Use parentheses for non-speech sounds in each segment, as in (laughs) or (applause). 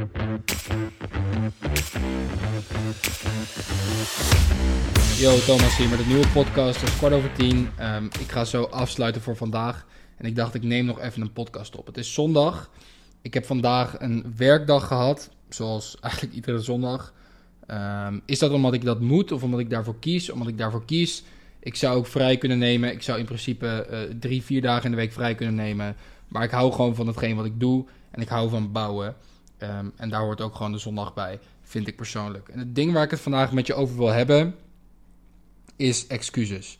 Yo, Thomas hier met een nieuwe podcast. Het is kwart over tien. Ehm, ik ga zo afsluiten voor vandaag. En ik dacht, ik neem nog even een podcast op. Het is zondag. Ik heb vandaag een werkdag gehad. Zoals (laughs) eigenlijk iedere zondag. Ehm, is dat omdat ik dat moet of omdat ik daarvoor kies? Omdat ik daarvoor kies. Ik zou ook vrij kunnen nemen. Ik zou in principe eh, drie, vier dagen in de week vrij kunnen nemen. Maar ik hou gewoon van hetgeen wat ik doe. En ik hou van bouwen. Ehm, en daar hoort ook gewoon de zondag bij. Vind ik persoonlijk. En het ding waar ik het vandaag met je over wil hebben. Is excuses.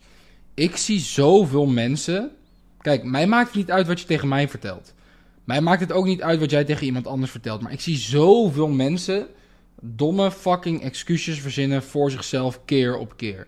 Ik zie zoveel mensen. Kijk, mij maakt het niet uit wat je tegen mij vertelt. Mij maakt het ook niet uit wat jij tegen iemand anders vertelt. Maar ik zie zoveel mensen domme fucking excuses verzinnen voor zichzelf keer op keer.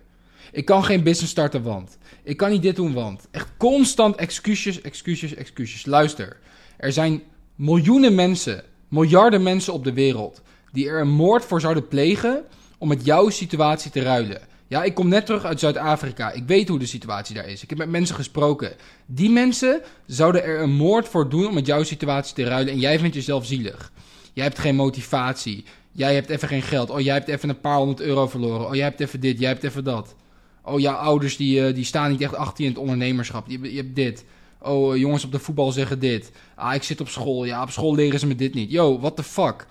Ik kan geen business starten, want. Ik kan niet dit doen, want. Echt constant excuses, excuses, excuses. Luister, er zijn miljoenen mensen, miljarden mensen op de wereld die er een moord voor zouden plegen om met jouw situatie te ruilen. Ja, ik kom net terug uit Zuid-Afrika. Ik weet hoe de situatie daar is. Ik heb met mensen gesproken. Die mensen zouden er een moord voor doen om met jouw situatie te ruilen. En jij vindt jezelf zielig. Jij hebt geen motivatie. Jij hebt even geen geld. Oh, jij hebt even een paar honderd euro verloren. Oh, jij hebt even dit. Jij hebt even dat. Oh, jouw ouders die, uh, die staan niet echt achter je in het ondernemerschap. Je, je hebt dit. Oh, uh, jongens op de voetbal zeggen dit. Ah, ik zit op school. Ja, op school leren ze me dit niet. Yo, what the fuck?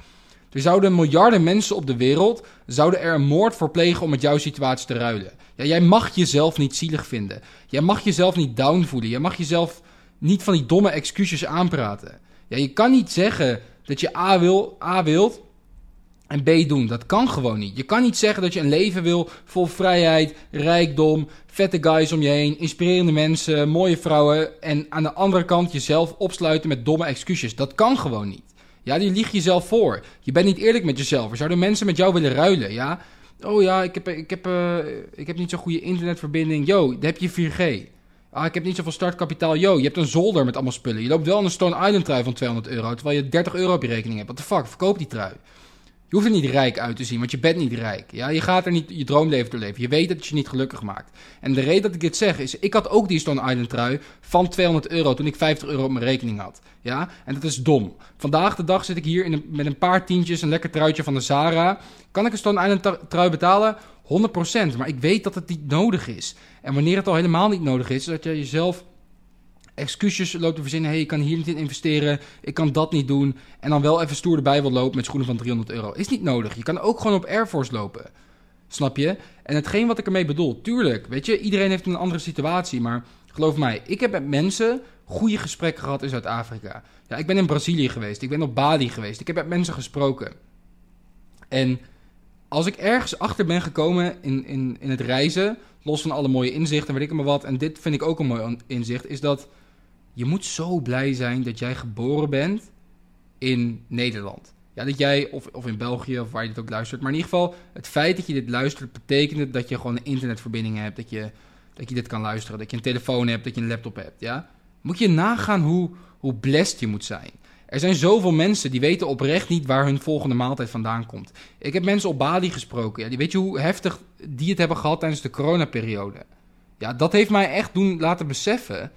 Er zouden miljarden mensen op de wereld zouden er een moord voor plegen om met jouw situatie te ruilen. Ja, jij mag jezelf niet zielig vinden. Jij mag jezelf niet down voelen. Jij mag jezelf niet van die domme excuses aanpraten. Ja, je kan niet zeggen dat je A, wil, A wilt en B doen. Dat kan gewoon niet. Je kan niet zeggen dat je een leven wil vol vrijheid, rijkdom, vette guys om je heen, inspirerende mensen, mooie vrouwen en aan de andere kant jezelf opsluiten met domme excuses. Dat kan gewoon niet. Ja, die lieg jezelf voor. Je bent niet eerlijk met jezelf. Er zouden mensen met jou willen ruilen, ja? Oh ja, ik heb, ik heb, uh, ik heb niet zo'n goede internetverbinding. Yo, dan heb je 4G. Ah, ik heb niet zoveel startkapitaal. Yo, je hebt een zolder met allemaal spullen. Je loopt wel een Stone Island trui van 200 euro, terwijl je 30 euro op je rekening hebt. What the fuck, verkoop die trui. Je hoeft er niet rijk uit te zien, want je bent niet rijk. Ja? Je gaat er niet je droomleven door leven. Je weet dat het je niet gelukkig maakt. En de reden dat ik dit zeg is, ik had ook die Stone Island trui van 200 euro toen ik 50 euro op mijn rekening had. Ja? En dat is dom. Vandaag de dag zit ik hier in met een paar tientjes, een lekker truitje van de Zara. Kan ik een Stone Island trui betalen? 100%. Maar ik weet dat het niet nodig is. En wanneer het al helemaal niet nodig is, dat je jezelf excuses loopt te verzinnen. hey, ik kan hier niet in investeren. Ik kan dat niet doen. En dan wel even stoer erbij wil lopen met schoenen van 300 euro. Is niet nodig. Je kan ook gewoon op Air Force lopen. Snap je? En hetgeen wat ik ermee bedoel, tuurlijk, weet je, iedereen heeft een andere situatie. Maar geloof mij, ik heb met mensen goede gesprekken gehad in Zuid-Afrika. Ja, ik ben in Brazilië geweest. Ik ben op Bali geweest. Ik heb met mensen gesproken. En als ik ergens achter ben gekomen in, in, in het reizen, los van alle mooie inzichten, weet ik maar wat, en dit vind ik ook een mooi inzicht, is dat je moet zo blij zijn dat jij geboren bent in Nederland. Ja, dat jij, of, of in België, of waar je dit ook luistert. Maar in ieder geval, het feit dat je dit luistert, betekent dat je gewoon een internetverbinding hebt. Dat je, dat je dit kan luisteren. Dat je een telefoon hebt, dat je een laptop hebt. Ja? Moet je nagaan hoe, hoe blessed je moet zijn. Er zijn zoveel mensen die weten oprecht niet waar hun volgende maaltijd vandaan komt. Ik heb mensen op Bali gesproken. Ja, die weet je hoe heftig die het hebben gehad tijdens de coronaperiode. Ja, dat heeft mij echt doen laten beseffen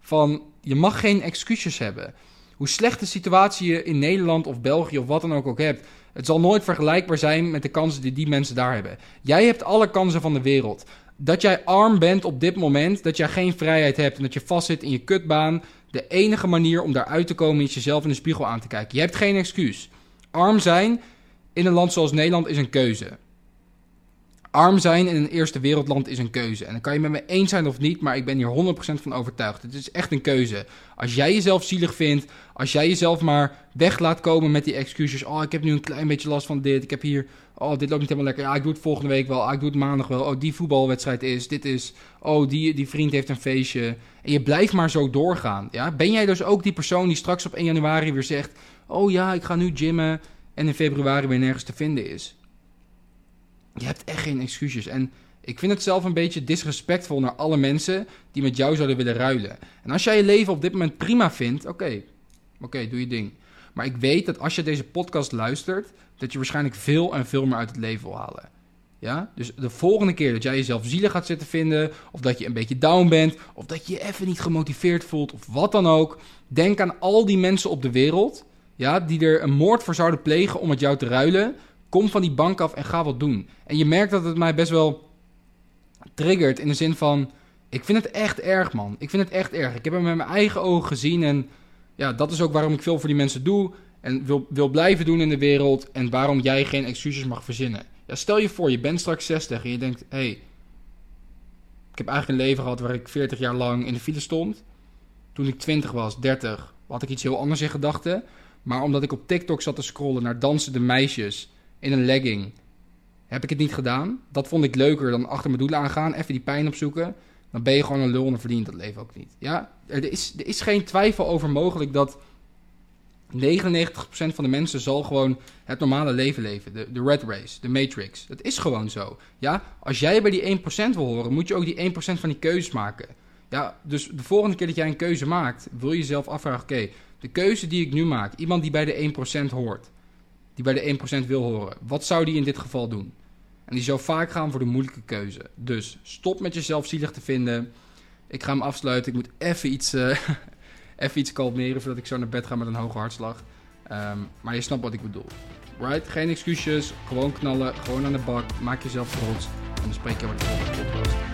van je mag geen excuses hebben. Hoe slecht de situatie je in Nederland of België of wat dan ook ook hebt, het zal nooit vergelijkbaar zijn met de kansen die die mensen daar hebben. Jij hebt alle kansen van de wereld. Dat jij arm bent op dit moment, dat jij geen vrijheid hebt en dat je vastzit in je kutbaan. De enige manier om daaruit te komen is jezelf in de spiegel aan te kijken. Je hebt geen excuus. Arm zijn in een land zoals Nederland is een keuze. Arm zijn in een eerste wereldland is een keuze. En dan kan je met me eens zijn of niet, maar ik ben hier 100% van overtuigd. Het is echt een keuze. Als jij jezelf zielig vindt, als jij jezelf maar weg laat komen met die excuses. Oh, ik heb nu een klein beetje last van dit. Ik heb hier, oh, dit loopt niet helemaal lekker. Ja, ik doe het volgende week wel. Ah, ik doe het maandag wel. Oh, die voetbalwedstrijd is, dit is. Oh, die, die vriend heeft een feestje. En je blijft maar zo doorgaan. Ja? Ben jij dus ook die persoon die straks op 1 januari weer zegt: Oh ja, ik ga nu gymmen. En in februari weer nergens te vinden is? Je hebt echt geen excuses. En ik vind het zelf een beetje disrespectvol naar alle mensen die met jou zouden willen ruilen. En als jij je leven op dit moment prima vindt, oké, oké, doe je ding. Maar ik weet dat als je deze podcast luistert, dat je waarschijnlijk veel en veel meer uit het leven wil halen. Ja? Dus de volgende keer dat jij jezelf zielig gaat zitten vinden, of dat je een beetje down bent, of dat je je even niet gemotiveerd voelt, of wat dan ook, denk aan al die mensen op de wereld ja, die er een moord voor zouden plegen om met jou te ruilen, kom van die bank af en ga wat doen. En je merkt dat het mij best wel triggert in de zin van, ik vind het echt erg, man. Ik vind het echt erg. Ik heb hem met mijn eigen ogen gezien en ja, dat is ook waarom ik veel voor die mensen doe en wil, wil blijven doen in de wereld en waarom jij geen excuses mag verzinnen. Ja, stel je voor, je bent straks 60 en je denkt, hé, hey, ik heb eigenlijk een leven gehad waar ik 40 jaar lang in de file stond. Toen ik 20 was, 30, had ik iets heel anders in gedachten. Maar omdat ik op TikTok zat te scrollen naar dansende meisjes in een legging, heb ik het niet gedaan. Dat vond ik leuker dan achter mijn doelen aangaan, even die pijn opzoeken. Dan ben je gewoon een lul en verdient dat leven ook niet. Ja, er is, er is geen twijfel over mogelijk dat 99% van de mensen zal gewoon het normale leven leven. De, de red race, de matrix. Dat is gewoon zo. Ja, als jij bij die 1% wil horen, moet je ook die 1% van die keuzes maken. Ja, dus de volgende keer dat jij een keuze maakt, wil je jezelf afvragen: oké, de keuze die ik nu maak, iemand die bij de 1% hoort, die bij de 1% wil horen, wat zou die in dit geval doen? En die zou vaak gaan voor de moeilijke keuze. Dus stop met jezelf zielig te vinden. Ik ga hem afsluiten. Ik moet even iets, uh, (laughs) even iets kalmeren voordat ik zo naar bed ga met een hoge hartslag. Um, maar je snapt wat ik bedoel. Right? Geen excuses. Gewoon knallen. Gewoon aan de bak. Maak jezelf trots. En dan spreek je over de volgende podcast.